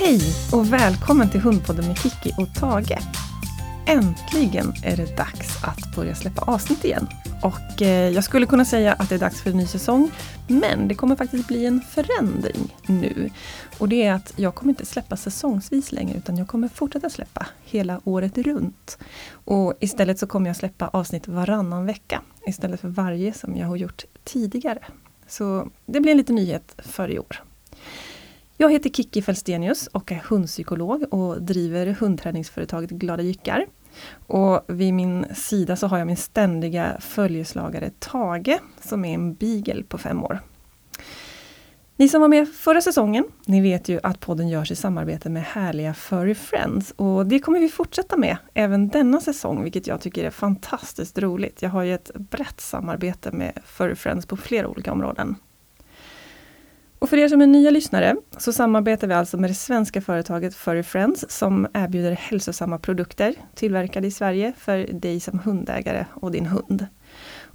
Hej och välkommen till Hundpodden med Kiki och Tage. Äntligen är det dags att börja släppa avsnitt igen. Och eh, jag skulle kunna säga att det är dags för en ny säsong, men det kommer faktiskt bli en förändring nu. Och det är att jag kommer inte släppa säsongsvis längre, utan jag kommer fortsätta släppa hela året runt. Och istället så kommer jag släppa avsnitt varannan vecka, istället för varje som jag har gjort tidigare. Så det blir en liten nyhet för i år. Jag heter Kiki Fälstenius och är hundpsykolog och driver hundträningsföretaget Glada Jyckar. Och vid min sida så har jag min ständiga följeslagare Tage som är en beagle på fem år. Ni som var med förra säsongen, ni vet ju att podden görs i samarbete med härliga Furry Friends och det kommer vi fortsätta med även denna säsong, vilket jag tycker är fantastiskt roligt. Jag har ju ett brett samarbete med Furry Friends på flera olika områden. Och för er som är nya lyssnare så samarbetar vi alltså med det svenska företaget Furry Friends som erbjuder hälsosamma produkter tillverkade i Sverige för dig som hundägare och din hund.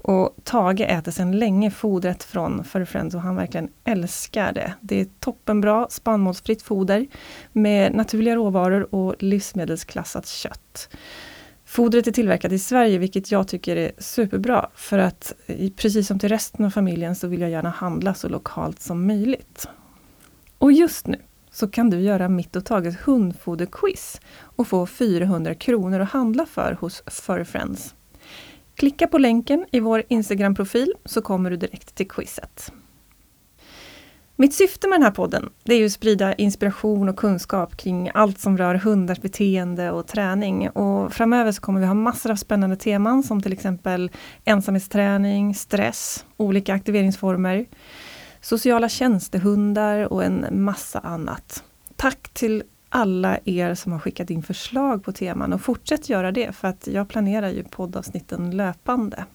Och Tage äter sedan länge fodret från Furry Friends och han verkligen älskar det. Det är toppenbra spannmålsfritt foder med naturliga råvaror och livsmedelsklassat kött. Fodret är tillverkat i Sverige, vilket jag tycker är superbra. För att precis som till resten av familjen så vill jag gärna handla så lokalt som möjligt. Och just nu så kan du göra mitt och Tages hundfoderquiz och få 400 kronor att handla för hos Fur Friends. Klicka på länken i vår Instagram-profil så kommer du direkt till quizet. Mitt syfte med den här podden, det är ju att sprida inspiration och kunskap kring allt som rör hundars beteende och träning. Och framöver så kommer vi ha massor av spännande teman som till exempel ensamhetsträning, stress, olika aktiveringsformer, sociala tjänstehundar och en massa annat. Tack till alla er som har skickat in förslag på teman och fortsätt göra det för att jag planerar ju poddavsnitten löpande.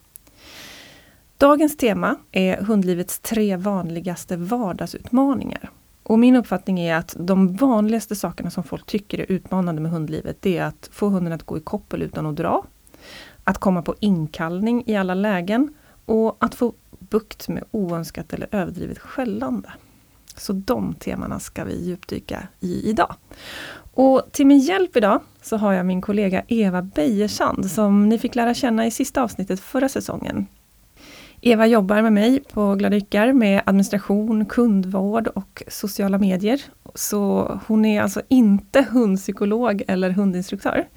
Dagens tema är hundlivets tre vanligaste vardagsutmaningar. Och min uppfattning är att de vanligaste sakerna som folk tycker är utmanande med hundlivet, det är att få hunden att gå i koppel utan att dra, att komma på inkallning i alla lägen och att få bukt med oönskat eller överdrivet skällande. Så de temana ska vi djupdyka i idag. Och till min hjälp idag så har jag min kollega Eva Bejersand som ni fick lära känna i sista avsnittet förra säsongen. Eva jobbar med mig på Glada med administration, kundvård och sociala medier. Så hon är alltså inte hundpsykolog eller hundinstruktör,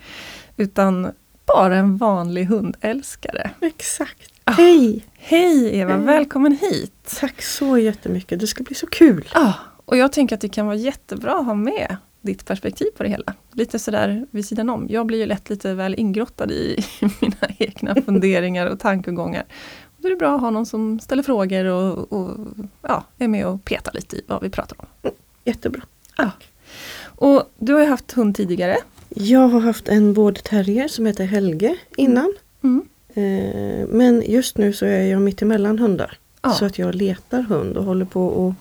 utan bara en vanlig hundälskare. Exakt. Ah, hej! Hej Eva, hej. välkommen hit! Tack så jättemycket, det ska bli så kul! Ah, och jag tänker att det kan vara jättebra att ha med ditt perspektiv på det hela. Lite sådär vid sidan om. Jag blir ju lätt lite väl ingrottad i mina egna funderingar och tankegångar. Då är det bra att ha någon som ställer frågor och, och ja, är med och petar lite i vad vi pratar om. Mm, jättebra. Ja. Och du har haft hund tidigare. Jag har haft en vårdterrier som heter Helge innan. Mm. Eh, men just nu så är jag mitt emellan hundar. Ja. Så att jag letar hund och håller på och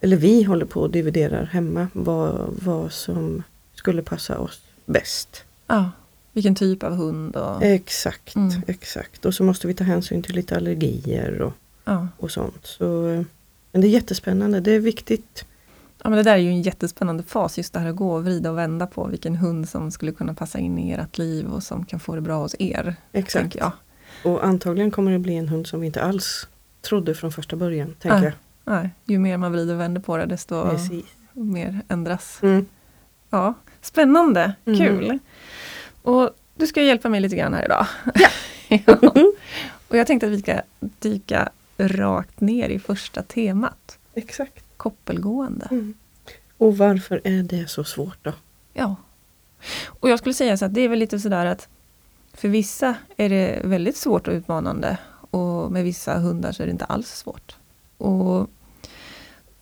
eller vi håller på och dividerar hemma vad, vad som skulle passa oss bäst. Ja. Vilken typ av hund? Och... Exakt, mm. exakt. Och så måste vi ta hänsyn till lite allergier och, ja. och sånt. Så, men det är jättespännande, det är viktigt. Ja men det där är ju en jättespännande fas, just det här att gå och vrida och vända på vilken hund som skulle kunna passa in i ert liv och som kan få det bra hos er. Exakt. Och antagligen kommer det bli en hund som vi inte alls trodde från första början. tänker nej, jag. Nej, ju mer man vrider och vänder på det desto Precis. mer ändras. Mm. Ja, Spännande, mm. kul! Och du ska hjälpa mig lite grann här idag. Ja. Och jag tänkte att vi ska dyka rakt ner i första temat. Exakt. Koppelgående. Mm. Och varför är det så svårt då? Ja. Och jag skulle säga så att det är väl lite sådär att för vissa är det väldigt svårt och utmanande och med vissa hundar så är det inte alls svårt. Och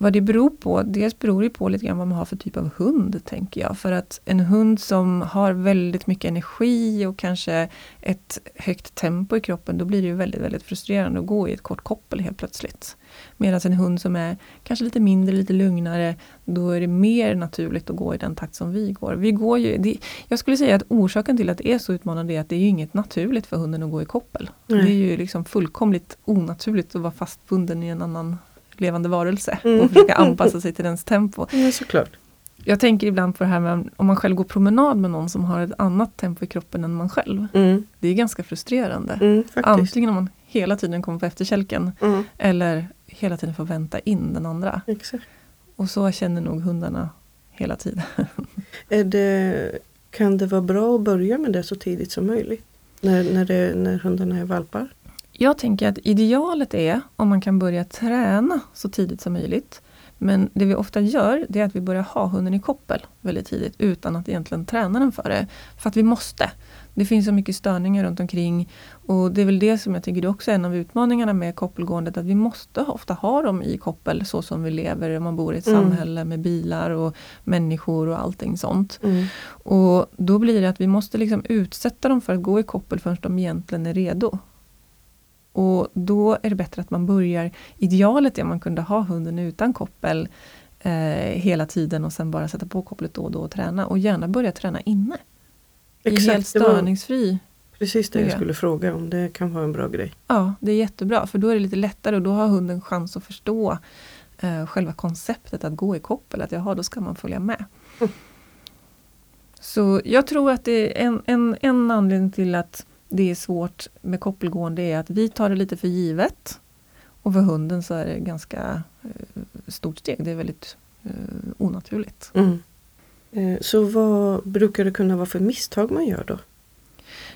vad det beror på, dels beror det på lite grann vad man har för typ av hund, tänker jag. För att en hund som har väldigt mycket energi och kanske ett högt tempo i kroppen, då blir det ju väldigt, väldigt frustrerande att gå i ett kort koppel helt plötsligt. Medan en hund som är kanske lite mindre, lite lugnare, då är det mer naturligt att gå i den takt som vi går. Vi går ju, det, jag skulle säga att orsaken till att det är så utmanande är att det är inget naturligt för hunden att gå i koppel. Mm. Det är ju liksom fullkomligt onaturligt att vara fastbunden i en annan levande varelse mm. och försöka anpassa sig till dens tempo. Ja, såklart. Jag tänker ibland på det här med om man själv går promenad med någon som har ett annat tempo i kroppen än man själv. Mm. Det är ganska frustrerande. Mm, Antingen om man hela tiden kommer på efterkälken mm. eller hela tiden får vänta in den andra. Exakt. Och så känner nog hundarna hela tiden. Det, kan det vara bra att börja med det så tidigt som möjligt? När, när, det, när hundarna är valpar? Jag tänker att idealet är om man kan börja träna så tidigt som möjligt. Men det vi ofta gör, det är att vi börjar ha hunden i koppel väldigt tidigt utan att egentligen träna den för det. För att vi måste. Det finns så mycket störningar runt omkring och det är väl det som jag tycker också är en av utmaningarna med koppelgåendet, att vi måste ofta ha dem i koppel så som vi lever, om man bor i ett mm. samhälle med bilar och människor och allting sånt. Mm. Och då blir det att vi måste liksom utsätta dem för att gå i koppel förrän de egentligen är redo. Och då är det bättre att man börjar, idealet är att man kunde ha hunden utan koppel eh, hela tiden och sen bara sätta på kopplet då och då och träna och gärna börja träna inne. Exakt, I helt störningsfri Precis det jag skulle fråga om, det kan vara en bra grej. Ja, det är jättebra för då är det lite lättare och då har hunden chans att förstå eh, själva konceptet att gå i koppel, att jaha, då ska man följa med. Mm. Så jag tror att det är en, en, en anledning till att det är svårt med koppelgående är att vi tar det lite för givet. Och för hunden så är det ganska eh, stort steg, det är väldigt eh, onaturligt. Mm. Eh, så vad brukar det kunna vara för misstag man gör då?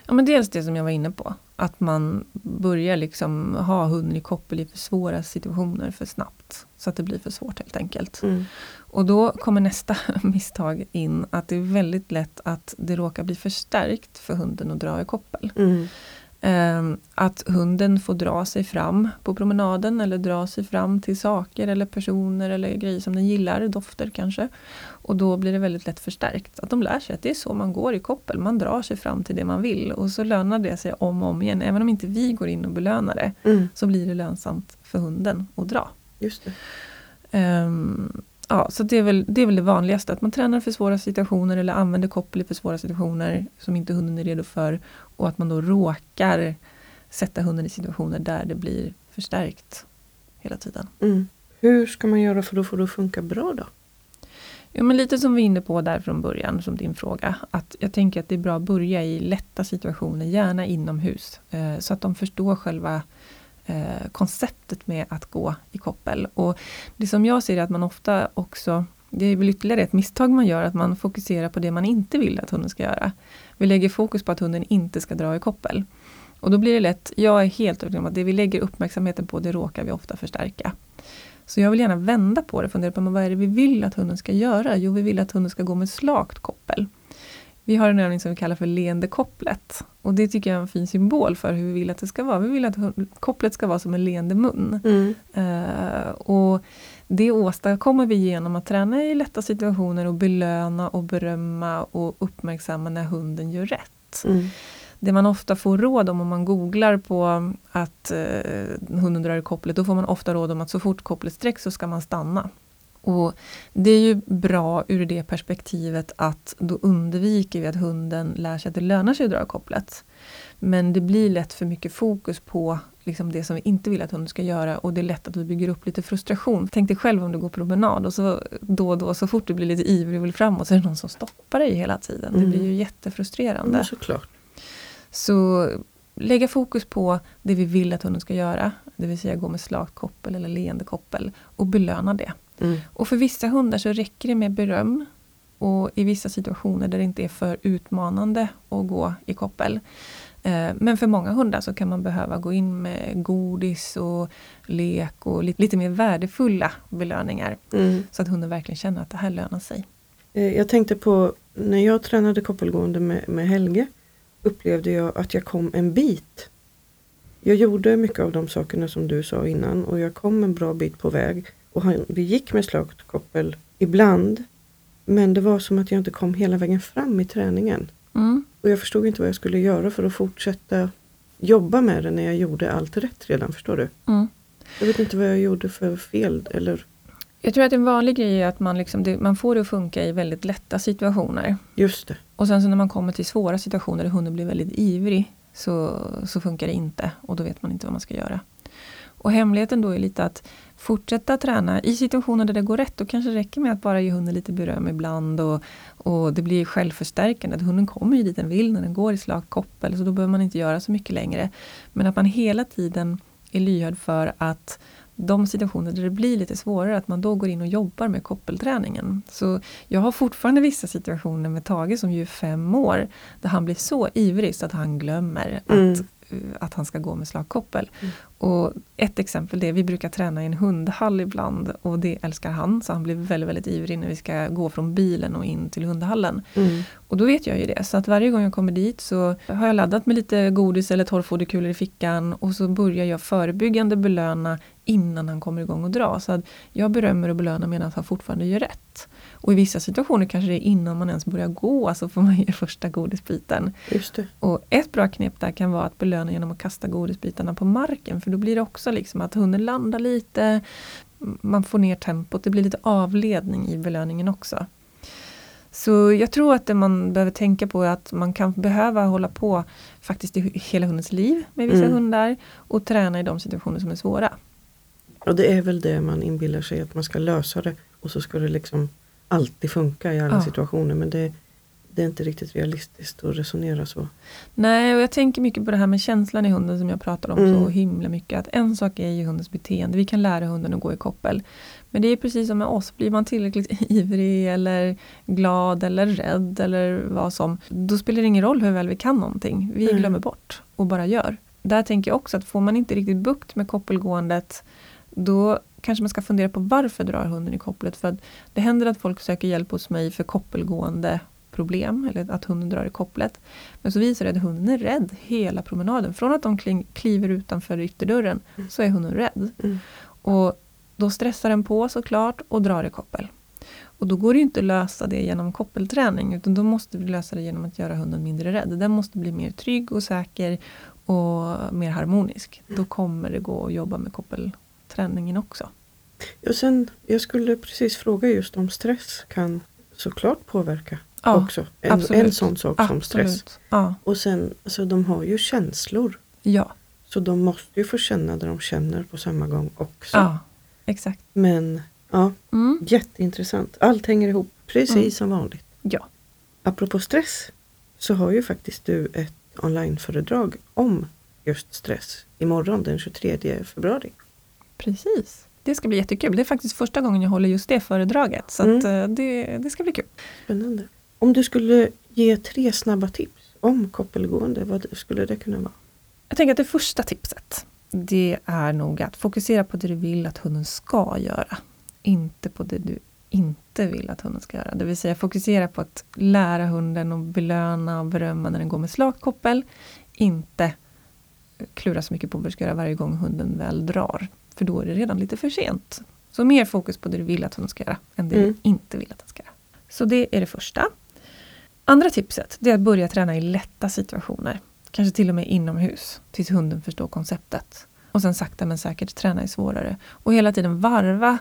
Ja, men dels det som jag var inne på, att man börjar liksom ha hunden i koppel i för svåra situationer för snabbt. Så att det blir för svårt helt enkelt. Mm. Och då kommer nästa misstag in, att det är väldigt lätt att det råkar bli förstärkt för hunden att dra i koppel. Mm. Ehm, att hunden får dra sig fram på promenaden eller dra sig fram till saker eller personer eller grejer som den gillar, dofter kanske. Och då blir det väldigt lätt förstärkt. Att de lär sig att det är så man går i koppel, man drar sig fram till det man vill och så lönar det sig om och om igen. Även om inte vi går in och belönar det mm. så blir det lönsamt för hunden att dra. Just. Um, Ja, så det är, väl, det är väl det vanligaste, att man tränar för svåra situationer eller använder koppel för svåra situationer som inte hunden är redo för och att man då råkar sätta hunden i situationer där det blir förstärkt hela tiden. Mm. Hur ska man göra för att få det att funka bra då? Ja, men lite som vi är inne på där från början, som din fråga. Att jag tänker att det är bra att börja i lätta situationer, gärna inomhus. Eh, så att de förstår själva eh, konceptet med att gå i koppel. Och det som jag ser är att man ofta också det är väl ytterligare ett misstag man gör, att man fokuserar på det man inte vill att hunden ska göra. Vi lägger fokus på att hunden inte ska dra i koppel. Och då blir det lätt, jag är helt övertygad om att det vi lägger uppmärksamheten på, det råkar vi ofta förstärka. Så jag vill gärna vända på det, fundera på vad är det vi vill att hunden ska göra? Jo, vi vill att hunden ska gå med slakt koppel. Vi har en övning som vi kallar för leendekopplet. Och det tycker jag är en fin symbol för hur vi vill att det ska vara. Vi vill att kopplet ska vara som en leende mun. Mm. Uh, och det åstadkommer vi genom att träna i lätta situationer och belöna och berömma och uppmärksamma när hunden gör rätt. Mm. Det man ofta får råd om om man googlar på att uh, hunden drar i kopplet, då får man ofta råd om att så fort kopplet sträcks så ska man stanna. Och Det är ju bra ur det perspektivet att då undviker vi att hunden lär sig att det lönar sig att dra kopplet. Men det blir lätt för mycket fokus på liksom det som vi inte vill att hunden ska göra och det är lätt att vi bygger upp lite frustration. Tänk dig själv om du går promenad och så då och då så fort du blir lite ivrig och vill framåt så är det någon som stoppar dig hela tiden. Mm. Det blir ju jättefrustrerande. Mm. Så lägga fokus på det vi vill att hunden ska göra. Det vill säga gå med slakt koppel eller leende koppel och belöna det. Mm. Och för vissa hundar så räcker det med beröm. Och i vissa situationer där det inte är för utmanande att gå i koppel. Eh, men för många hundar så kan man behöva gå in med godis och lek och lite, mer värdefulla belöningar. Mm. Så att hunden verkligen känner att det här lönar sig. Eh, jag tänkte på när jag tränade koppelgående med, med Helge upplevde jag att jag kom en bit. Jag gjorde mycket av de sakerna som du sa innan och jag kom en bra bit på väg. Och han, vi gick med slagkoppel ibland. Men det var som att jag inte kom hela vägen fram i träningen. Mm. Och jag förstod inte vad jag skulle göra för att fortsätta jobba med det när jag gjorde allt rätt redan, förstår du? Mm. Jag vet inte vad jag gjorde för fel eller jag tror att en vanlig grej är att man, liksom, det, man får det att funka i väldigt lätta situationer. Just det. Och sen så när man kommer till svåra situationer där hunden blir väldigt ivrig så, så funkar det inte och då vet man inte vad man ska göra. Och hemligheten då är lite att fortsätta träna i situationer där det går rätt. Då kanske det räcker med att bara ge hunden lite beröm ibland och, och det blir självförstärkande. Hunden kommer ju dit den vill när den går i slak koppel så då behöver man inte göra så mycket längre. Men att man hela tiden är lyhörd för att de situationer där det blir lite svårare, att man då går in och jobbar med koppelträningen. Så jag har fortfarande vissa situationer med Tage som ju är fem år, där han blir så ivrig så att han glömmer mm. att att han ska gå med slagkoppel. Mm. Och ett exempel är, vi brukar träna i en hundhall ibland och det älskar han, så han blir väldigt, väldigt ivrig när vi ska gå från bilen och in till hundhallen. Mm. Och då vet jag ju det, så att varje gång jag kommer dit så har jag laddat med lite godis eller torrfoderkulor i fickan och så börjar jag förebyggande belöna innan han kommer igång och dra. Så att jag berömmer och belönar medan han fortfarande gör rätt. Och i vissa situationer kanske det är innan man ens börjar gå, alltså får man ge första godisbiten. Just det. Och ett bra knep där kan vara att belöna genom att kasta godisbitarna på marken, för då blir det också liksom att hunden landar lite, man får ner tempot, det blir lite avledning i belöningen också. Så jag tror att det man behöver tänka på är att man kan behöva hålla på faktiskt i hela hundens liv med vissa mm. hundar och träna i de situationer som är svåra. Och det är väl det man inbillar sig att man ska lösa det och så ska det liksom alltid funka i alla ja. situationer men det, det är inte riktigt realistiskt att resonera så. Nej, och jag tänker mycket på det här med känslan i hunden som jag pratar om mm. så himla mycket. Att en sak är ju hundens beteende, vi kan lära hunden att gå i koppel. Men det är precis som med oss, blir man tillräckligt ivrig eller glad eller rädd eller vad som, då spelar det ingen roll hur väl vi kan någonting. Vi mm. glömmer bort och bara gör. Där tänker jag också att får man inte riktigt bukt med koppelgåendet då kanske man ska fundera på varför drar hunden i kopplet. För det händer att folk söker hjälp hos mig för koppelgående problem, eller att hunden drar i kopplet. Men så visar det att hunden är rädd hela promenaden. Från att de kliver utanför ytterdörren mm. så är hunden rädd. Mm. Och då stressar den på såklart och drar i koppel. Och då går det inte att lösa det genom koppelträning utan då måste vi lösa det genom att göra hunden mindre rädd. Den måste bli mer trygg och säker och mer harmonisk. Då kommer det gå att jobba med koppel träningen också. Ja, sen, jag skulle precis fråga just om stress kan såklart påverka ja, också. En, en sån sak absolut. som stress. Ja. Och sen, alltså, de har ju känslor. Ja. Så de måste ju få känna det de känner på samma gång också. Ja, exakt. Men ja, mm. jätteintressant. Allt hänger ihop precis mm. som vanligt. Ja. Apropå stress så har ju faktiskt du ett onlineföredrag om just stress imorgon den 23 februari. Precis. Det ska bli jättekul. Det är faktiskt första gången jag håller just det föredraget. Så mm. Eh, det, det ska bli kul. Spännande. Om du skulle ge tre snabba tips om koppelgående, vad skulle det kunna vara? Jag tänker att det första tipset, det är nog att fokusera på det du vill att hunden ska göra. Inte på det du inte vill att hunden ska göra. Det vill säga fokusera på att lära hunden och belöna och berömma när den går med slak koppel. Inte klura så mycket på vad du ska göra varje gång hunden väl drar. För då är det redan lite för sent. Så mer fokus på det du vill att hon ska göra, än det mm. du inte vill att den ska göra. Så det är det första. Andra tipset, det är att börja träna i lätta situationer. Kanske till och med inomhus, tills hunden förstår konceptet. Och sen sakta men säkert träna i svårare. Och hela tiden varva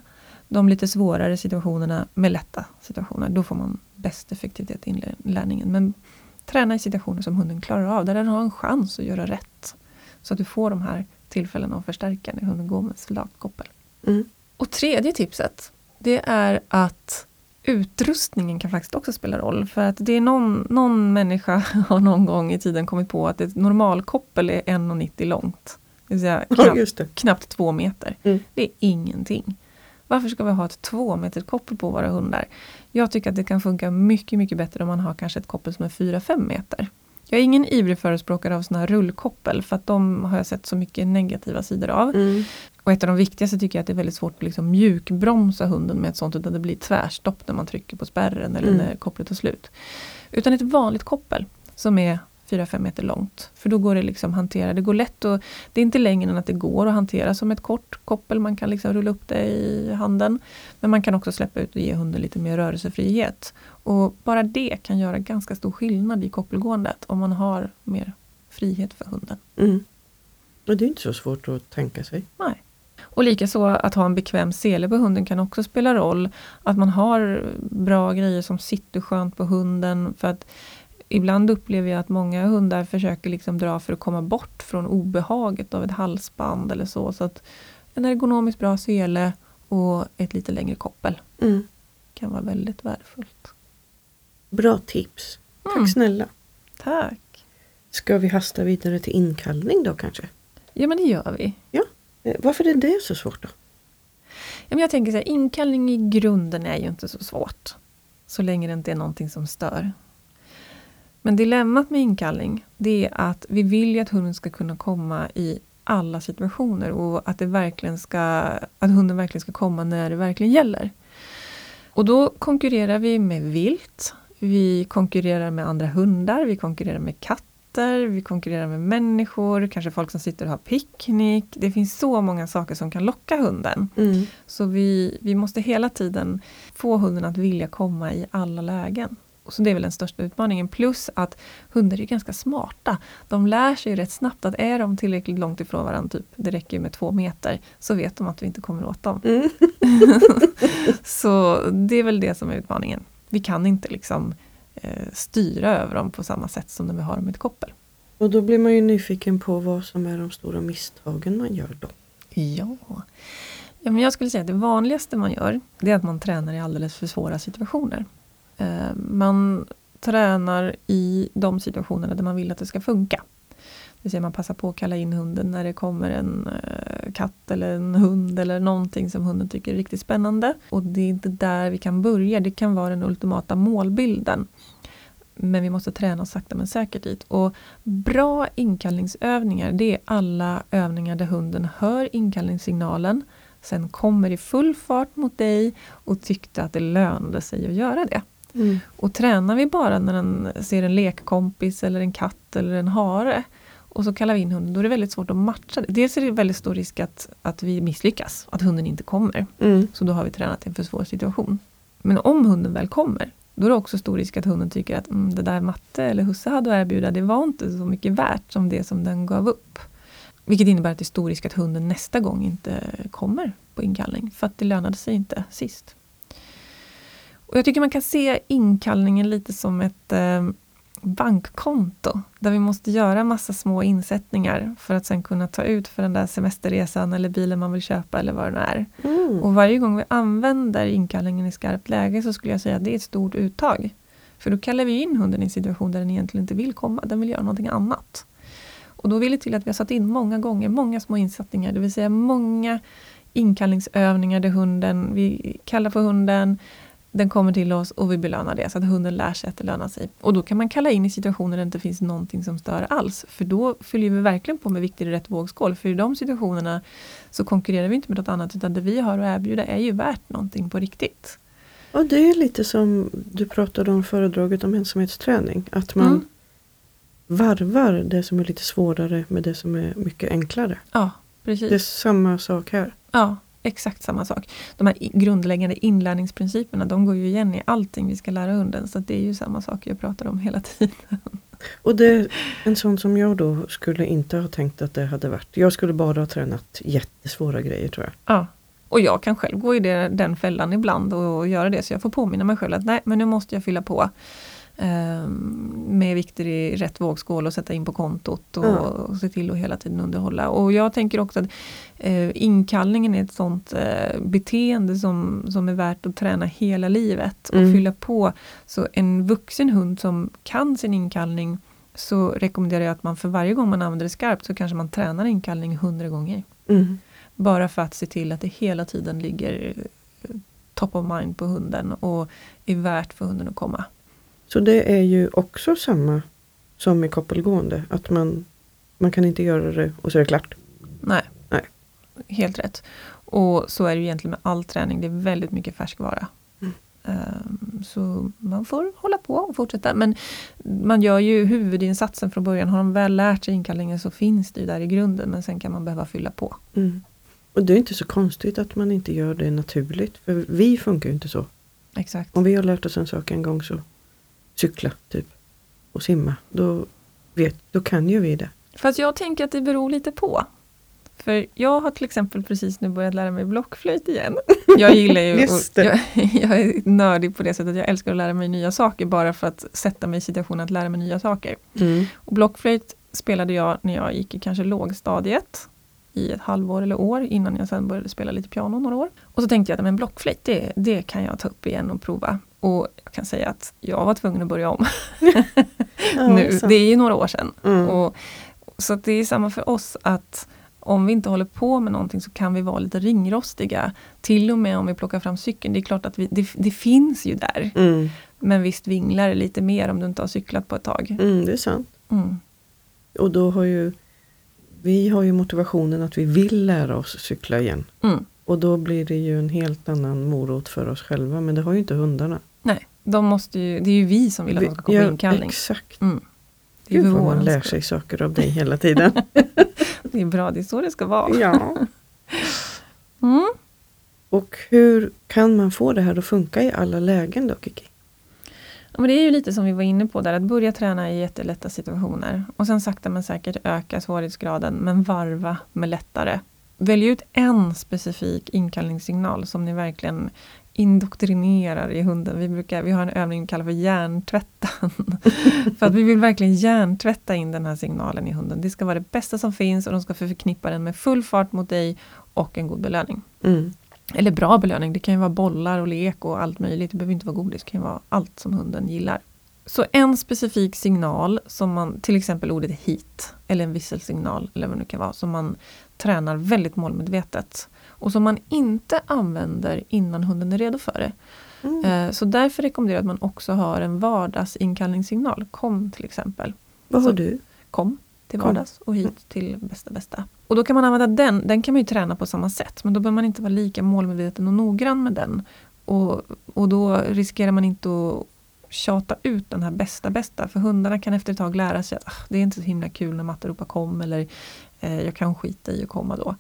de lite svårare situationerna med lätta situationer. Då får man bäst effektivitet i inlärningen. Men träna i situationer som hunden klarar av, där den har en chans att göra rätt. Så att du får de här tillfällen att förstärka när hunden går med soldatkoppel. Mm. Och tredje tipset, det är att utrustningen kan faktiskt också spela roll. För att det är någon, någon människa har någon gång i tiden kommit på att ett normalkoppel är 1,90 långt. Det vill säga knappt, ja, knappt två meter. Mm. Det är ingenting. Varför ska vi ha ett två meters koppel på våra hundar? Jag tycker att det kan funka mycket, mycket bättre om man har kanske ett koppel som är 4-5 meter. Jag är ingen ivrig förespråkare av såna här rullkoppel för att de har jag sett så mycket negativa sidor av. Mm. Och ett av de viktigaste tycker jag att det är väldigt svårt att liksom mjukbromsa hunden med ett sånt utan det blir tvärstopp när man trycker på spärren eller mm. när kopplet tar slut. Utan ett vanligt koppel som är 4-5 meter långt. För då går det liksom hantera, det går lätt och det är inte längre än att det går att hantera som ett kort koppel. Man kan liksom rulla upp det i handen. Men man kan också släppa ut och ge hunden lite mer rörelsefrihet. Och bara det kan göra ganska stor skillnad i koppelgåendet om man har mer frihet för hunden. Mm. Och det är inte så svårt att tänka sig. Nej. Och likaså att ha en bekväm sele på hunden kan också spela roll. Att man har bra grejer som sitter skönt på hunden. För att ibland upplever jag att många hundar försöker liksom dra för att komma bort från obehaget av ett halsband eller så. Så att en ergonomiskt bra sele och ett lite längre koppel mm. kan vara väldigt värdefullt. Bra tips. Tack mm. snälla. Tack. Ska vi hasta vidare till inkallning då kanske? Ja men det gör vi. Ja. Eh, varför är det så svårt då? Ja, men jag tänker så här, inkallning i grunden är ju inte så svårt. Så länge det inte är någonting som stör. Men dilemmat med inkallning, det är att vi vill ju att hunden ska kunna komma i alla situationer och att, det verkligen ska, att hunden verkligen ska komma när det verkligen gäller. Och då konkurrerar vi med vilt, vi konkurrerar med andra hundar, vi konkurrerar med katter, vi konkurrerar med människor, kanske folk som sitter och har picknick. Det finns så många saker som kan locka hunden. Mm. Så vi, vi måste hela tiden få hunden att vilja komma i alla lägen. Så det är väl den största utmaningen. Plus att hundar är ganska smarta. De lär sig rätt snabbt att är de tillräckligt långt ifrån varandra, typ, det räcker med två meter, så vet de att vi inte kommer åt dem. Mm. så det är väl det som är utmaningen. Vi kan inte liksom eh, styra över dem på samma sätt som när vi har dem i ett koppel. Och då blir man ju nyfiken på vad som är de stora misstagen man gör då. Ja. ja men jag skulle säga att det vanligaste man gör, det är att man tränar i alldeles för svåra situationer. Eh, man tränar i de situationerna där man vill att det ska funka. Det vill säga man passar på att kalla in hunden när det kommer en eh, katt eller en hund eller någonting som hunden tycker är riktigt spännande. Och det är inte där vi kan börja, det kan vara den ultimata målbilden. Men vi måste träna oss sakta men säkert dit. Och bra inkallningsövningar, det är alla övningar där hunden hör inkallningssignalen, sen kommer i full fart mot dig och tyckte att det lönade sig att göra det. Mm. Och tränar vi bara när den ser en lekkompis eller en katt eller en hare och så kallar vi in hunden, då är det väldigt svårt att matcha det. Dels är det väldigt stor risk att, att vi misslyckas, att hunden inte kommer. Mm. Så då har vi tränat i en för svår situation. Men om hunden väl kommer, då är det också stor risk att hunden tycker att mm, det där matte eller husse hade att erbjuda, det var inte så mycket värt som det som den gav upp. Vilket innebär att det är stor risk att hunden nästa gång inte kommer på inkallning, för att det lönade sig inte sist. Och jag tycker man kan se inkallningen lite som ett eh, bankkonto där vi måste göra massa små insättningar för att sen kunna ta ut för den där semesterresan eller bilen man vill köpa eller vad det nu är. Mm. Och varje gång vi använder inkallningen i skarpt läge så skulle jag säga att det är ett stort uttag. För då kallar vi in hunden i en situation där den egentligen inte vill komma, den vill göra någonting annat. Och då vill det till att vi har satt in många gånger, många små insättningar, det vill säga många inkallningsövningar där hunden, vi kallar på hunden, den kommer till oss och vi belönar det så att hunden lär sig att det lönar sig. Och då kan man kalla in i situationer där det inte finns någonting som stör alls. För då fyller vi verkligen på med viktig rätt vågskål. För i de situationerna så konkurrerar vi inte med något annat utan det vi har att erbjuda är ju värt någonting på riktigt. Och det är lite som du pratade om föredraget om ensamhetsträning. Att man mm. varvar det som är lite svårare med det som är mycket enklare. Ja, precis. Det är samma sak här. Ja, exakt samma sak. De här grundläggande inlärningsprinciperna, de går ju igen i allting vi ska lära hunden. Så det är ju samma sak jag pratar om hela tiden. Och det en sån som jag då skulle inte ha tänkt att det hade varit. Jag skulle bara ha tränat jättesvåra grejer tror jag. Ja. Och jag kan själv gå i det, den fällan ibland och göra det. Så jag får påminna mig själv att nej, men nu måste jag fylla på. Ehm, med vikter i rätt vågskål och sätta in på kontot och, mm. och se till att hela tiden underhålla. Och jag tänker också att eh, inkallningen är ett sånt eh, beteende som, som är värt att träna hela livet och mm. fylla på. Så en vuxen hund som kan sin inkallning så rekommenderar jag att man för varje gång man använder det skarpt så kanske man tränar inkallning hundra gånger. Mm. Bara för att se till att det hela tiden ligger eh, top of mind på hunden och är värt för hunden att komma. Så det är ju också samma som i koppelgående. Att man, man kan inte göra det och så är det klart. Nej. Nej. Helt rätt. Och så är det egentligen med all träning. Det är väldigt mycket färskvara. Mm. Um, så man får hålla på och fortsätta. Men man gör ju huvudinsatsen från början. Har de väl lärt sig inkallningen så finns det ju där i grunden. Men sen kan man behöva fylla på. Mm. Och det är inte så konstigt att man inte gör det naturligt. För vi funkar ju inte så. Exakt. Om vi har lärt oss en sak en gång så cykla typ och simma. Då, vet, då kan ju vi det. Fast jag tänker att det beror lite på. För jag har till exempel precis nu börjat lära mig blockflöjt igen. Jag gillar ju, jag, jag är nördig på det sättet, jag älskar att lära mig nya saker bara för att sätta mig i situationen att lära mig nya saker. Mm. Och blockflöjt spelade jag när jag gick i kanske lågstadiet i ett halvår eller år innan jag sen började spela lite piano några år. Och så tänkte jag att men blockflöjt, det, det kan jag ta upp igen och prova. Och jag kan säga att jag var tvungen att börja om. Ja, nu. Det är ju några år sedan. Mm. Och, så det är samma för oss att om vi inte håller på med någonting så kan vi vara lite ringrostiga. Till och med om vi plockar fram cykeln. Det är klart att vi, det, det finns ju där. Mm. Men visst vinglar det lite mer om du inte har cyklat på ett tag. Mm, det är sant. Mm. Och då har ju vi har ju motivationen att vi vill lära oss cykla igen. Mm. Och då blir det ju en helt annan morot för oss själva. Men det har ju inte hundarna. Nej, de måste ju, det är ju vi som vill att de ska komma på inkallning. Exakt. Mm. Det är Gud vad man lär sig saker av dig hela tiden. Det är bra, det är så det ska vara. ja. Mm. Och hur kan man få det här att funka i alla lägen då Kiki? Ja, men det är ju lite som vi var inne på där, att börja träna i jättelätta situationer. Och sen sakta men säkert öka svårighetsgraden, men varva med lättare. Välj ut en specifik inkallningssignal som ni verkligen indoktrinerar i hunden. Vi, brukar, vi har en övning vi kallar för hjärntvätten. för att vi vill verkligen hjärntvätta in den här signalen i hunden. Det ska vara det bästa som finns och de ska förknippa den med full fart mot dig och en god belöning. Mm. Eller bra belöning, det kan ju vara bollar och lek och allt möjligt. Det behöver inte vara godis, det kan ju vara allt som hunden gillar. Så en specifik signal, som man, till exempel ordet hit, eller en visselsignal, eller vad det nu kan vara, som man tränar väldigt målmedvetet. Och som man inte använder innan hunden är redo för det. Mm. Eh, Så därför rekommenderar jag att man också har en vardagsinkallningssignal. Kom till exempel. Vad har så- du? Kom till vardags och hit till bästa bästa. Och då kan man använda den, den kan man ju träna på samma sätt men då behöver man inte vara lika målmedveten och noggrann med den. Och, och då riskerar man inte att tjata ut den här bästa bästa för hundarna kan efter ett tag lära sig att ah, det är inte så himla kul när matte ropar kom eller eh, jag kan skita i att komma då.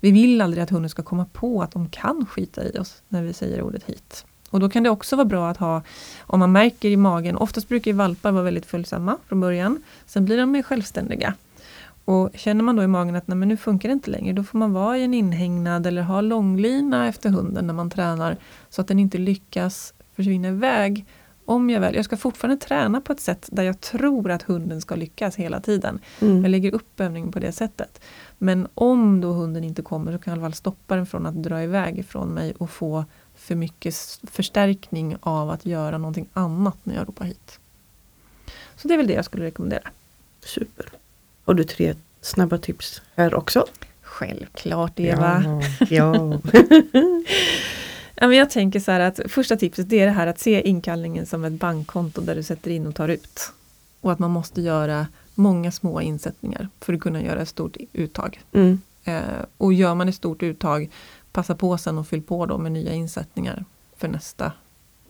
Vi vill aldrig att hunden ska komma på att de kan skita i oss när vi säger ordet hit. Och då kan det också vara bra att ha, om man märker i magen, oftast brukar ju valpar vara väldigt följsamma från början, sen blir de mer självständiga. Och känner man då i magen att nej, men nu funkar det inte längre, då får man vara i en inhägnad eller ha långlina efter hunden när man tränar, så att den inte lyckas försvinna iväg. Om jag väl, jag ska fortfarande träna på ett sätt där jag tror att hunden ska lyckas hela tiden. Jag Mm. lägger upp övningen på det sättet. Men om då hunden inte kommer så kan jag i alla fall stoppa den från att dra iväg ifrån mig och få för mycket förstärkning av att göra någonting annat när jag ropar hit. Så det är väl det jag skulle rekommendera. Super. Har du tre snabba tips här också? Självklart Eva. Ja. ja. Ja, men jag tänker så här att första tipset det är det här att se inkallningen som ett bankkonto där du sätter in och tar ut. Och att man måste göra många små insättningar för att kunna göra ett stort uttag. Mm. Eh, och gör man ett stort uttag, passa på sen och fyll på då med nya insättningar för nästa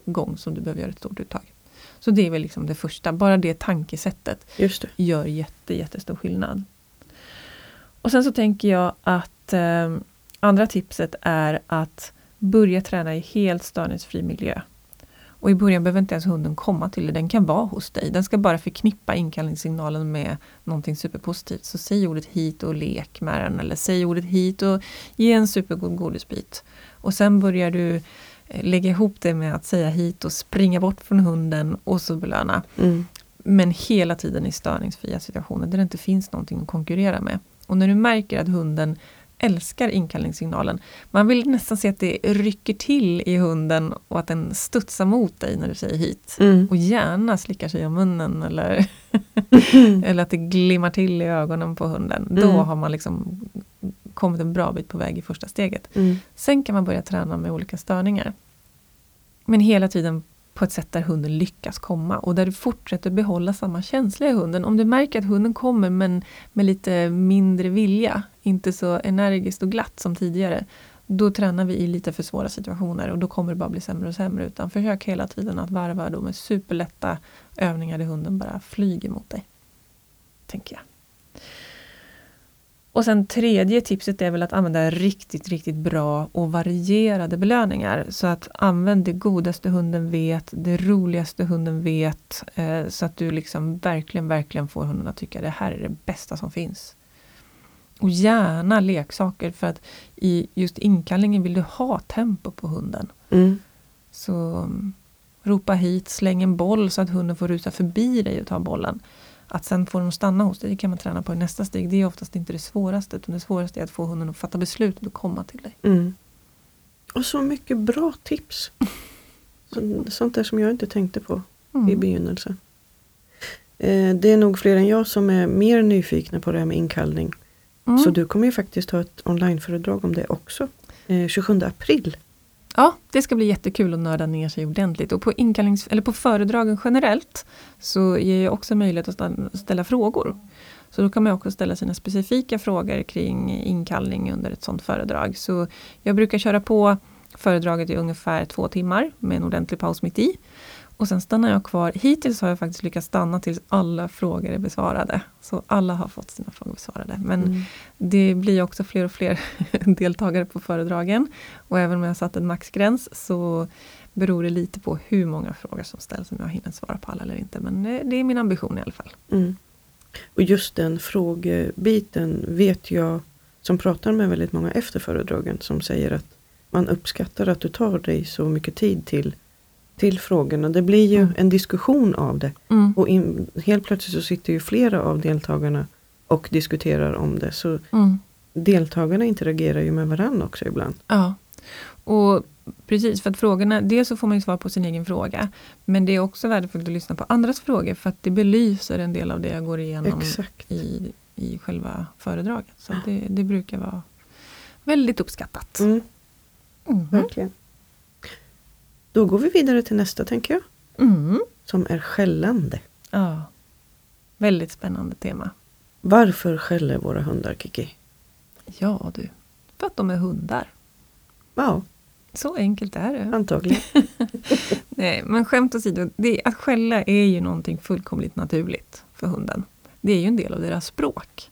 gång som du behöver göra ett stort uttag. Så det är väl liksom det första, bara det tankesättet det. gör jätte, jättestor skillnad. Och sen så tänker jag att eh, andra tipset är att börja träna i helt störningsfri miljö. Och i början behöver inte ens hunden komma till dig, den kan vara hos dig. Den ska bara förknippa inkallningssignalen med någonting superpositivt. Så säg ordet hit och lek med den eller säg ordet hit och ge en supergod godisbit. Och sen börjar du lägga ihop det med att säga hit och springa bort från hunden och så belöna. Mm. Men hela tiden i störningsfria situationer där det inte finns någonting att konkurrera med. Och när du märker att hunden älskar inkallningssignalen. Man vill nästan se att det rycker till i hunden och att den studsar mot dig när du säger hit. Mm. Och gärna slickar sig om munnen eller, eller att det glimmar till i ögonen på hunden. Då Mm. har man liksom kommit en bra bit på väg i första steget. Mm. Sen kan man börja träna med olika störningar. Men hela tiden på ett sätt där hunden lyckas komma och där du fortsätter behålla samma känsla i hunden. Om du märker att hunden kommer men med lite mindre vilja, inte så energiskt och glatt som tidigare, då tränar vi i lite för svåra situationer och då kommer det bara bli sämre och sämre. Utan försök hela tiden att varva då med superlätta övningar där hunden bara flyger mot dig. Tänker jag. Och sen tredje tipset är väl att använda riktigt, riktigt bra och varierade belöningar. Så att använd det godaste hunden vet, det roligaste hunden vet. Eh, så att du liksom verkligen, verkligen får hunden att tycka det här är det bästa som finns. Och gärna leksaker för att i just inkallningen vill du ha tempo på hunden. Mm. Så um, ropa hit, släng en boll så att hunden får rusa förbi dig och ta bollen. Att sen få dem att stanna hos dig, det kan man träna på i nästa steg. Det är oftast inte det svåraste, utan det svåraste är att få hunden att fatta beslutet och komma till dig. Mm. Och så mycket bra tips! Så, sånt där som jag inte tänkte på mm. i begynnelsen. Eh, det är nog fler än jag som är mer nyfikna på det här med inkallning. Mm. Så du kommer ju faktiskt ha ett onlineföredrag om det också. Eh, 27 april. Ja, det ska bli jättekul att nörda ner sig ordentligt. Och på, inkallnings, eller på föredragen generellt så ger jag också möjlighet att ställa frågor. Så då kan man också ställa sina specifika frågor kring inkallning under ett sådant föredrag. Så jag brukar köra på föredraget i ungefär två timmar med en ordentlig paus mitt i. Och sen stannar jag kvar. Hittills har jag faktiskt lyckats stanna tills alla frågor är besvarade. Så alla har fått sina frågor besvarade. Men mm. det blir också fler och fler deltagare på föredragen. Och även om jag satt en maxgräns så beror det lite på hur många frågor som ställs, om jag hinner svara på alla eller inte. Men eh, det är min ambition i alla fall. Mm. Och just den frågebiten vet jag, som pratar med väldigt många efter föredragen, som säger att man uppskattar att du tar dig så mycket tid till till frågorna. Det blir ju mm. en diskussion av det. Mm. Och in, helt plötsligt så sitter ju flera av deltagarna och diskuterar om det. Så mm. deltagarna interagerar ju med varandra också ibland. Ja, och precis för att frågorna, dels så får man ju svar på sin egen fråga. Men det är också värdefullt att lyssna på andras frågor för att det belyser en del av det jag går igenom i, i själva föredraget. Så det, det brukar vara väldigt uppskattat. Mm. Mm. Verkligen. Då går vi vidare till nästa tänker jag. Mm. Som är skällande. Ja. Väldigt spännande tema. Varför skäller våra hundar Kiki? Ja du, för att de är hundar. Ja. Så enkelt är det. Antagligen. Nej, men skämt åsido, det, att skälla är ju någonting fullkomligt naturligt för hunden. Det är ju en del av deras språk.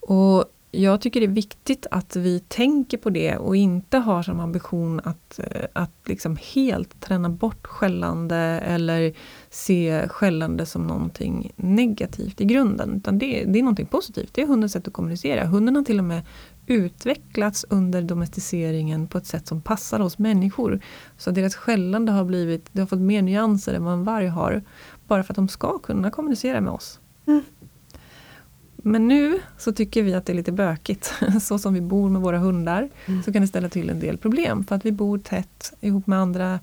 Och jag tycker det är viktigt att vi tänker på det och inte har som ambition att, eh, att liksom helt träna bort skällande eller se skällande som någonting negativt i grunden. Utan det, det är någonting positivt. Det är hundens sätt att kommunicera. Hunden har till och med utvecklats under domesticeringen på ett sätt som passar oss människor. Så deras skällande har blivit, det har fått mer nyanser än vad en varg har. Bara för att de ska kunna kommunicera med oss. Mm. Men nu så tycker vi att det är lite bökigt. Så som vi bor med våra hundar mm. så kan det ställa till en del problem. För att vi bor tätt ihop med andra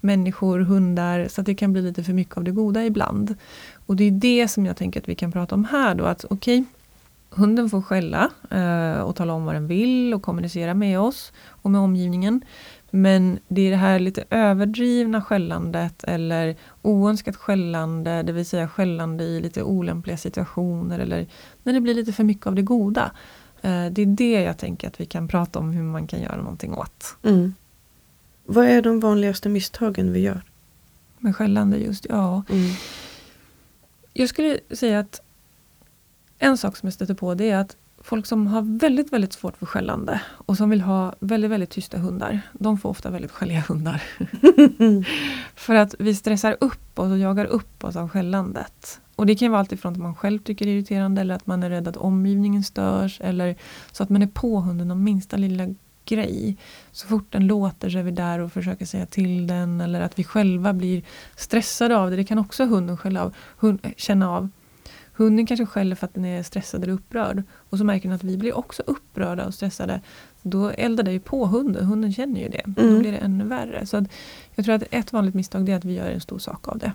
människor, hundar, så att det kan bli lite för mycket av det goda ibland. Och det är det som jag tänker att vi kan prata om här då. Att okej, okay, hunden får skälla eh, och tala om vad den vill och kommunicera med oss och med omgivningen. Men det är det här lite överdrivna skällandet eller oönskat skällande, det vill säga skällande i lite olämpliga situationer eller när det blir lite för mycket av det goda. Eh, det är det jag tänker att vi kan prata om hur man kan göra någonting åt. Mm. Vad är de vanligaste misstagen vi gör? Med skällande just, ja. Mm. Jag skulle säga att en sak som jag stöter på det är att folk som har väldigt, väldigt svårt för skällande och som vill ha väldigt, väldigt tysta hundar, de får ofta väldigt skälliga hundar. för att vi stressar upp oss och jagar upp oss av skällandet. Och det kan vara alltifrån att man själv tycker det är irriterande eller att man är rädd att omgivningen störs eller så att man är på hunden om minsta lilla grej. Så fort den låter så är vi där och försöker säga till den eller att vi själva blir stressade av det. Det kan också hunden av, hund, känna av. Hunden kanske skäller för att den är stressad eller upprörd. Och så märker den att vi blir också upprörda och stressade. Då eldar det ju på hunden, hunden känner ju det. Mm. Då blir det ännu värre. Så jag tror att ett vanligt misstag är att vi gör en stor sak av det.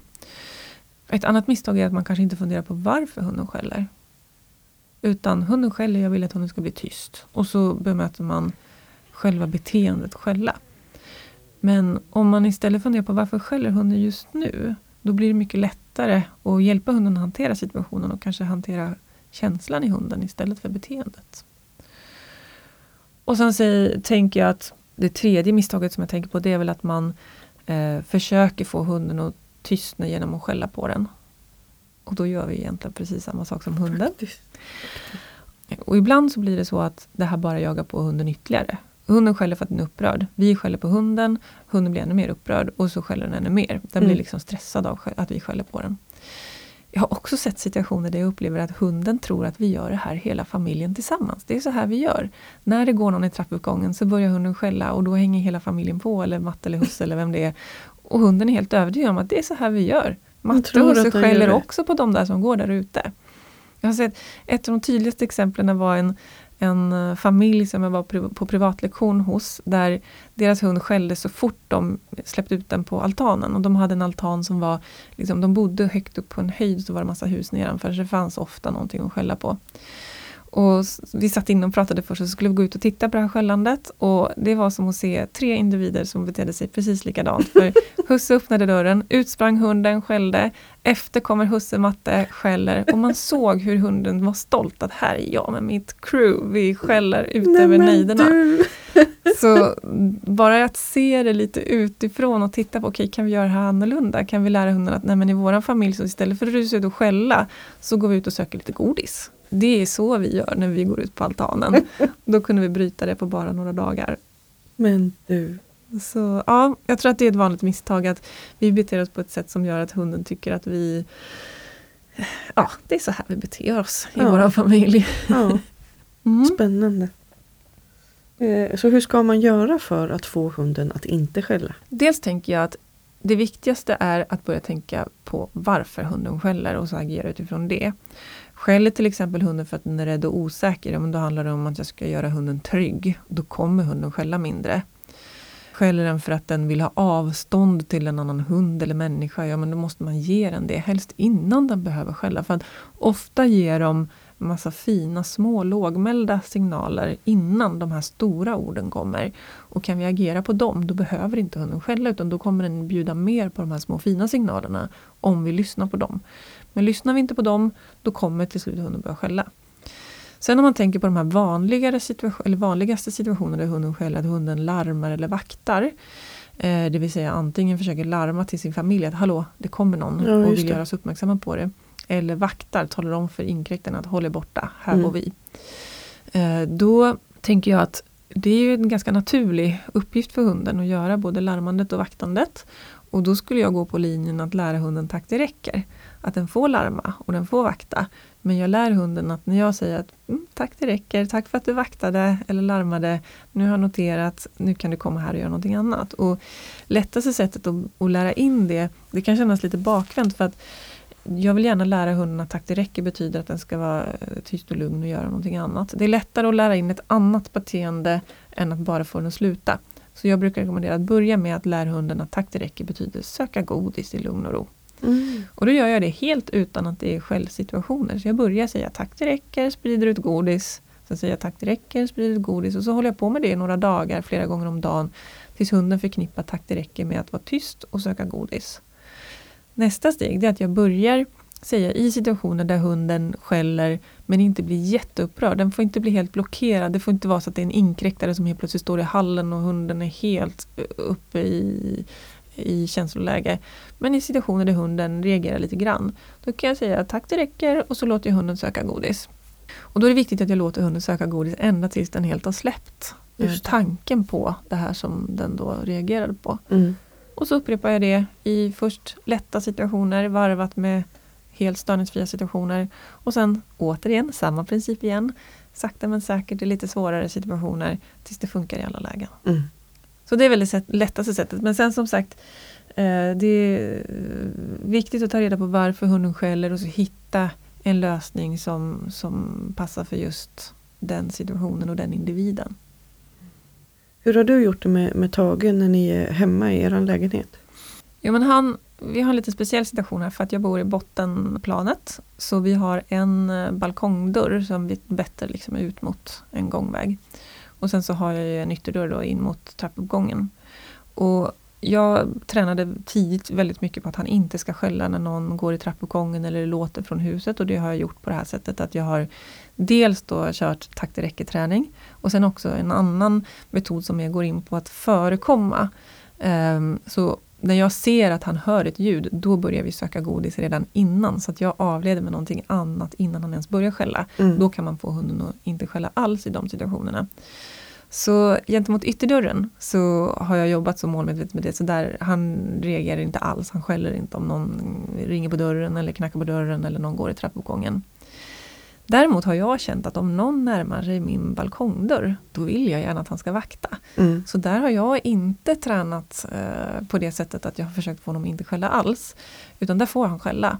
Ett annat misstag är att man kanske inte funderar på varför hunden skäller. Utan hunden skäller, jag vill att hunden ska bli tyst. Och så bemöter man själva beteendet skälla. Men om man istället funderar på varför skäller hunden just nu? Då blir det mycket lättare att hjälpa hunden att hantera situationen och kanske hantera känslan i hunden istället för beteendet. Och sen säger, tänker jag att det tredje misstaget som jag tänker på det är väl att man eh, försöker få hunden att tystna genom att skälla på den. Och då gör vi egentligen precis samma sak som hunden. Och ibland så blir det så att det här bara jagar på hunden ytterligare. Hunden skäller för att den är upprörd. Vi skäller på hunden, hunden blir ännu mer upprörd och så skäller den ännu mer. Den mm. blir liksom stressad av att vi skäller på den. jag har också sett situationer där jag upplever att hunden tror att vi gör det här hela familjen tillsammans. Det är så här vi gör. När det går någon i trappuppgången så börjar hunden skälla och då hänger hela familjen på, eller matte eller husse eller vem det är. Och hunden är helt övertygad om att det är så här vi gör. Matte och husse skäller också på de där som går där ute. Jag har sett, ett av de tydligaste exemplen var en, en eh, familj som jag var på privatlektion hos, där deras hund skällde så fort de släppte ut den på altanen. Och de hade en altan som var, liksom, de bodde högt upp på en höjd, så var det massa hus nedanför, så det fanns ofta någonting att skälla på. Och vi satt inne och pratade först och så skulle vi gå ut och titta på det här skällandet. Och det var som att se tre individer som betedde sig precis likadant. För husse öppnade dörren, utsprang hunden, skällde. Efter kommer husse Matte, skäller. Och man såg hur hunden var stolt att här är jag med mitt crew. Vi skäller ut Nej, över nejderna. Så bara att se det lite utifrån och titta på, okej okay, kan vi göra det här annorlunda? Kan vi lära hunden att nej, men i vår familj så istället för att rusa ut och skälla så går vi ut och söker lite godis. Det är så vi gör när vi går ut på altanen. Då kunde vi bryta det på bara några dagar. Men du. Så ja, jag tror att det är ett vanligt misstag att vi beter oss på ett sätt som gör att hunden tycker att vi Ja, det är så här vi beter oss i ja. vår familj. Ja. Mm. Spännande. Eh, så hur ska man göra för att få hunden att inte skälla? Dels tänker jag att det viktigaste är att börja tänka på varför hunden skäller och så agera utifrån det. Skäller till exempel hunden för att den är rädd och osäker, ja, men då handlar det om att jag ska göra hunden trygg. Då kommer hunden skälla mindre. Skäller den för att den vill ha avstånd till en annan hund eller människa, ja men då måste man ge den det, helst innan den behöver skälla. För att ofta ger de massa fina små lågmälda signaler innan de här stora orden kommer. Och kan vi agera på dem, då behöver inte hunden skälla utan då kommer den bjuda mer på de här små fina signalerna om vi lyssnar på dem. Men lyssnar vi inte på dem, då kommer till slut hunden börja skälla. Sen om man tänker på de här vanligare situation, eller vanligaste situationerna där hunden skäller, att hunden larmar eller vaktar. Eh, det vill säga antingen försöker larma till sin familj att hallå, det kommer någon ja, och vill göra oss uppmärksamma på det. Eller vaktar, talar om för inkräktarna att håll er borta, här mm. går vi. Eh, då tänker jag att det är en ganska naturlig uppgift för hunden att göra både larmandet och vaktandet. Och då skulle jag gå på linjen att lära hunden takt det räcker att den får larma och den får vakta. Men jag lär hunden att när jag säger att mm, tack det räcker, tack för att du vaktade eller larmade, nu har jag noterat, nu kan du komma här och göra någonting annat. Och lättaste sättet att, att lära in det, det kan kännas lite bakvänt för att jag vill gärna lära hunden att tack det räcker betyder att den ska vara eh, tyst och lugn och göra någonting annat. Det är lättare att lära in ett annat beteende än att bara få den att sluta. Så jag brukar rekommendera att börja med att lära hunden att tack det räcker betyder söka godis i lugn och ro. Mm. Och då gör jag det helt utan att det är skällsituationer. Så jag börjar säga tack det räcker, sprider ut godis. Sen säger jag tack det räcker, sprider ut godis. Och så håller jag på med det några dagar, flera gånger om dagen. Tills hunden förknippar tack det räcker med att vara tyst och söka godis. Nästa steg är att jag börjar säga i situationer där hunden skäller men inte blir jätteupprörd. Den får inte bli helt blockerad. Det får inte vara så att det är en inkräktare som helt plötsligt står i hallen och hunden är helt eh, uppe i i känsloläge. Men i situationer där hunden reagerar lite grann, då kan jag säga tack det räcker och så låter jag hunden söka godis. Och då är det viktigt att jag låter hunden söka godis ända tills den helt har släppt tanken på det här som den då reagerade på. Mm. Och så upprepar jag det i först lätta situationer varvat med helt störningsfria situationer. Och sen återigen samma princip igen. Sakta men säkert i lite svårare situationer tills det funkar i alla lägen. Mm. Så det är väl det lättaste sättet. Men sen som sagt, eh, det är viktigt att ta reda på varför hunden skäller och så hitta en lösning som, som passar för just den situationen och den individen. Hur har du gjort det med, med Tage när ni är hemma i er lägenhet? Jo, men han, vi har en lite speciell situation här för att jag bor i bottenplanet. Så vi har en eh, balkongdörr som vi vetter liksom ut mot en gångväg. Och sen så har jag en ytterdörr då in mot trappuppgången. Och jag tränade tidigt väldigt mycket på att han inte ska skälla när någon går i trappuppgången eller låter från huset och det har jag gjort på det här sättet att jag har dels då kört takt i räcke-träning och sen också en annan metod som jag går in på att förekomma. Um, så när jag ser att han hör ett ljud, då börjar vi söka godis redan innan. Så att jag avleder med någonting annat innan han ens börjar skälla. Mm. Då kan man få hunden att inte skälla alls i de situationerna. Så gentemot ytterdörren så har jag jobbat så målmedvetet med det. Så där, han reagerar inte alls. Han skäller inte om någon ringer på dörren eller knackar på dörren eller någon går i trappuppgången. Däremot har jag känt att om någon närmar sig min balkongdörr, då vill jag gärna att han ska vakta. Mm. Så där har jag inte tränat eh, på det sättet att jag har försökt få honom att inte skälla alls. Utan där får han skälla.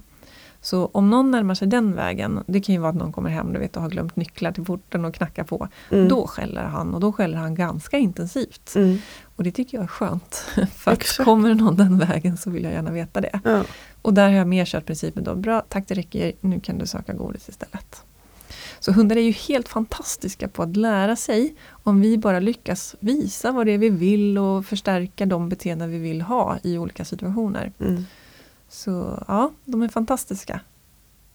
Så om någon närmar sig den vägen, det kan ju vara att någon kommer hem du vet, och har glömt nycklar till porten och knackar på. Mm. Då skäller han och då skäller han ganska intensivt. Mm. Och det tycker jag är skönt. För att kommer någon den vägen så vill jag gärna veta det. Ja. Och där har jag mer kört principen då, bra tack det räcker, nu kan du söka godis istället. Så hundar är ju helt fantastiska på att lära sig om vi bara lyckas visa vad det är vi vill och förstärka de beteenden vi vill ha i olika situationer. Mm. Så ja, de är fantastiska.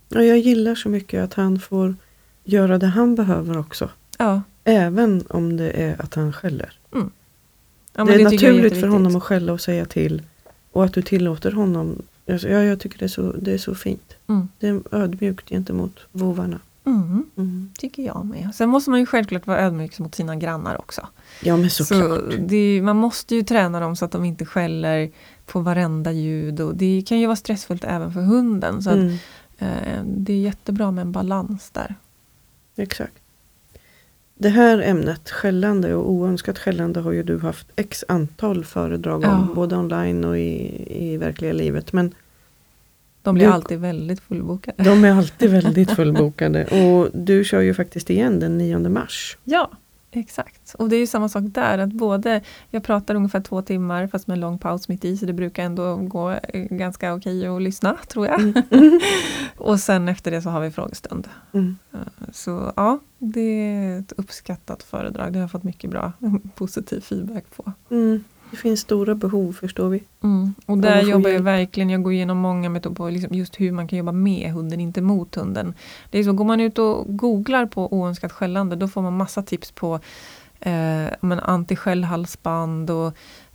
Ja, jag gillar så mycket att han får göra det han behöver också. Ja. Även om det är att han skäller. Mm. Ja, det är det naturligt för honom att skälla och säga till. Och att du tillåter honom. Alltså, ja, jag tycker det är så, det är så fint. Mm. Det är ödmjukt gentemot vovarna. Mm, mm. Tycker jag med. Sen måste man ju självklart vara ödmjuk mot sina grannar också. Ja men såklart. Så det, man måste ju träna dem så att de inte skäller på varenda ljud. Och det kan ju vara stressfullt även för hunden. Så mm. att, eh, Det är jättebra med en balans där. Exakt. Det här ämnet, skällande och oönskat skällande har ju du haft x antal föredrag om. Ja. Både online och i, i verkliga livet. Men de blir du, alltid väldigt fullbokade. De är alltid väldigt fullbokade. Och du kör ju faktiskt igen den 9 mars. Ja, exakt. Och det är ju samma sak där. att både Jag pratar ungefär två timmar fast med en lång paus mitt i. Så det brukar ändå gå eh, ganska okej att lyssna tror jag. Mm. och sen efter det så har vi frågestund. Mm. Eh, så ja, det är ett uppskattat föredrag. Det har jag fått mycket bra positiv feedback på. Mm. Det finns stora behov förstår vi. Mm. Och där jobbar jag verkligen, jag går igenom många metoder på liksom just hur man kan jobba med hunden, inte mot hunden. Det är så, går man ut och googlar på oönskat skällande då får man massa tips på eh, antiskällhalsband och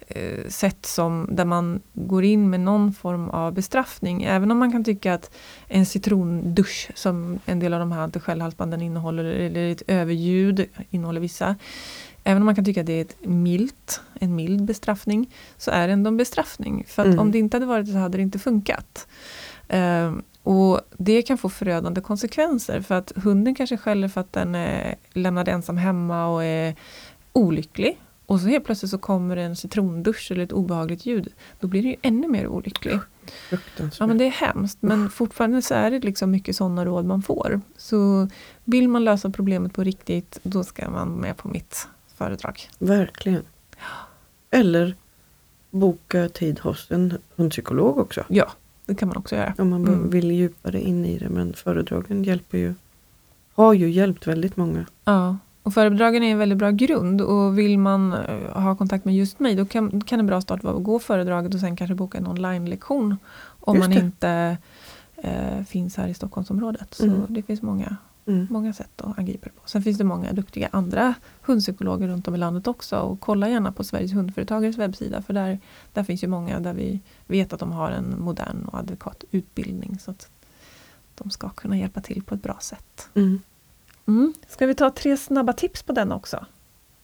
eh, sätt som, där man går in med någon form av bestraffning. Även om man kan tycka att en citrondusch som en del av de här antiskällhalsbanden innehåller, eller ett överljud innehåller vissa, Även om man kan tycka att det är ett milt, en mild bestraffning, så är det ändå en bestraffning. För mm. om det inte hade varit det så hade det inte funkat. Uh, och Det kan få förödande konsekvenser för att hunden kanske skäller för att den är lämnad ensam hemma och är olycklig. Och så helt plötsligt så kommer en citrondusch eller ett obehagligt ljud. Då blir det ju ännu mer olycklig. Ja men det är hemskt men fortfarande så är det liksom mycket sådana råd man får. Så vill man lösa problemet på riktigt då ska man med på mitt föredrag. Verkligen. Eller boka tid hos en hundpsykolog också. Ja, det kan man också göra. Om man mm. vill djupare in i det. Men föredragen hjälper ju, har ju hjälpt väldigt många. Ja, och föredragen är en väldigt bra grund och vill man eh, ha kontakt med just mig då kan, kan en bra start vara att gå föredraget och sen kanske boka en online-lektion. Om man inte eh, finns här i Stockholmsområdet. Så mm. det finns många Mm. Många sätt att angripa det på. Sen finns det många duktiga andra hundpsykologer runt om i landet också. Och kolla gärna på Sveriges hundföretagares webbsida. För där, där finns ju många där vi vet att de har en modern och adekvat utbildning. Så att de ska kunna hjälpa till på ett bra sätt. Mm. Mm. Ska vi ta tre snabba tips på den också?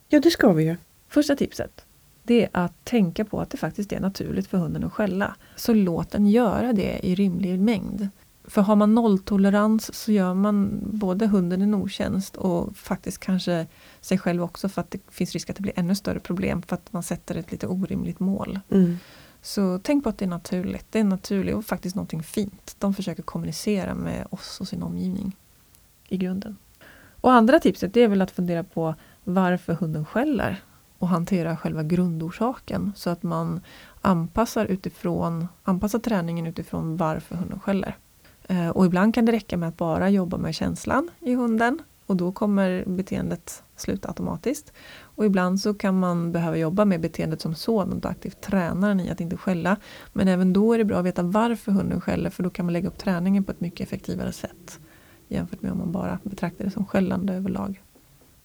Ja, det ska vi ju. Första tipset det är att tänka på att det faktiskt är naturligt för hunden att skälla. Så låt den göra det i rimlig mängd. För har man nolltolerans så gör man både hunden en otjänst och faktiskt kanske sig själv också för att det finns risk att det blir ännu större problem för att man sätter ett lite orimligt mål. Mm. Så tänk på att det är naturligt. Det är naturligt och faktiskt någonting fint. De försöker kommunicera med oss och sin omgivning i grunden. Och andra tipset det är väl att fundera på varför hunden skäller och hantera själva grundorsaken så att man anpassar, utifrån, anpassar träningen utifrån varför hunden skäller. Eh, och ibland kan det räcka med att bara jobba med känslan i hunden och då kommer beteendet sluta automatiskt. Och ibland så kan man behöva jobba med beteendet som sådant och aktivt träna den i att inte skälla. Men även då är det bra att veta varför hunden skäller för då kan man lägga upp träningen på ett mycket effektivare sätt jämfört med om man bara betraktar det som skällande överlag.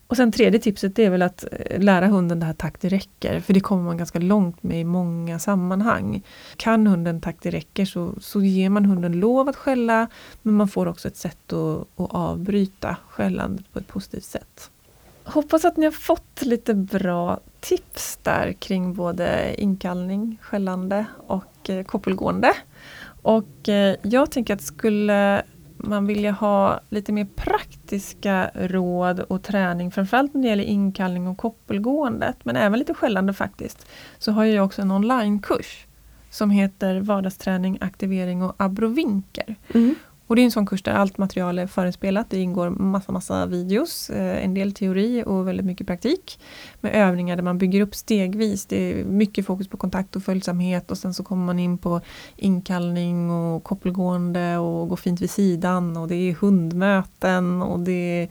Och sen tredje tipset är väl att eh, lära hunden det här takt det räcker, för det kommer man ganska långt med i många sammanhang. Kan hunden takt det räcker så, så ger man hunden lov att skälla, men man får också ett sätt att, att avbryta skällandet på ett positivt sätt. hoppas att ni har fått lite bra tips där kring både inkallning, skällande och eh, koppelgående. Och eh, jag tänker att skulle man vilja ha lite mer praktiska råd och träning, framförallt när det gäller inkallning och koppelgåendet, men även lite skällande faktiskt, så har jag också en onlinekurs som heter Vardagsträning, aktivering och abrovinker. Mm. Och det är en sån kurs där allt material är förinspelat. Det ingår massa, massa videos, eh, en del teori och väldigt mycket praktik. Med övningar där man bygger upp stegvis. Det är mycket fokus på kontakt och följsamhet och sen så kommer man in på inkallning och koppelgående och gå fint vid sidan och det är hundmöten och det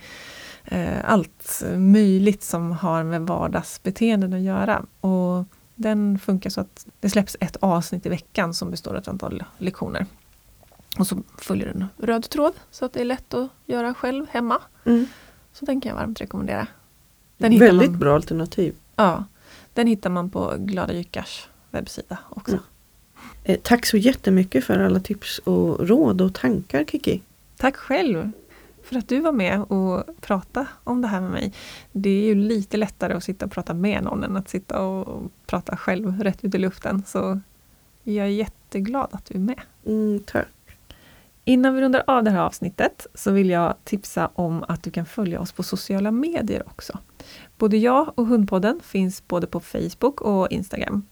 är eh, allt möjligt som har med vardagsbeteenden att göra. Och den funkar så att det släpps ett avsnitt i veckan som består av ett antal lektioner. Och så följer en röd tråd så att det är lätt att göra själv hemma. Mm. Så den kan jag varmt rekommendera. Den Väldigt man, bra alternativ. Ja, den hittar man på Glada Jyckars webbsida också. Mm. Eh, tack så jättemycket för alla tips och råd och tankar Kiki. Tack själv för att du var med och pratade om det här med mig. Det är ju lite lättare att sitta och prata med någon än att sitta och prata själv rätt ut i luften. Så jag är jätteglad att du är med. Mm, tack. Innan vi rundar av det här avsnittet så vill jag tipsa om att du kan följa oss på sociala medier också. Både jag och Hundpodden finns både på Facebook och Instagram.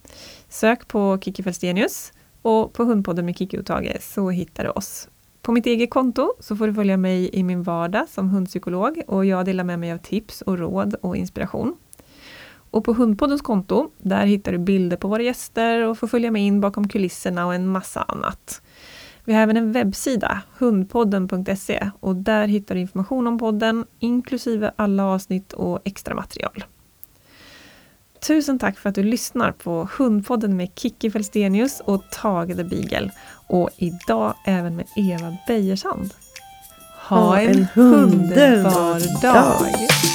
Sök på Kiki Felstenius och på Hundpodden med Kiki och Tage så hittar du oss. På mitt eget konto så får du följa mig i min vardag som hundpsykolog och jag delar med mig av tips och råd och inspiration. Och på Hundpoddens konto, där hittar du bilder på våra gäster och får följa med in bakom kulisserna och en massa annat. Vi har även en webbsida, hundpodden.se och där hittar du information om podden inklusive alla avsnitt och extra material. Tusen tack för att du lyssnar på Hundpodden med Kikki Felstenius och Tage the Beagle och idag även med Eva Beijersand. Ha, en, en underbar dag! dag.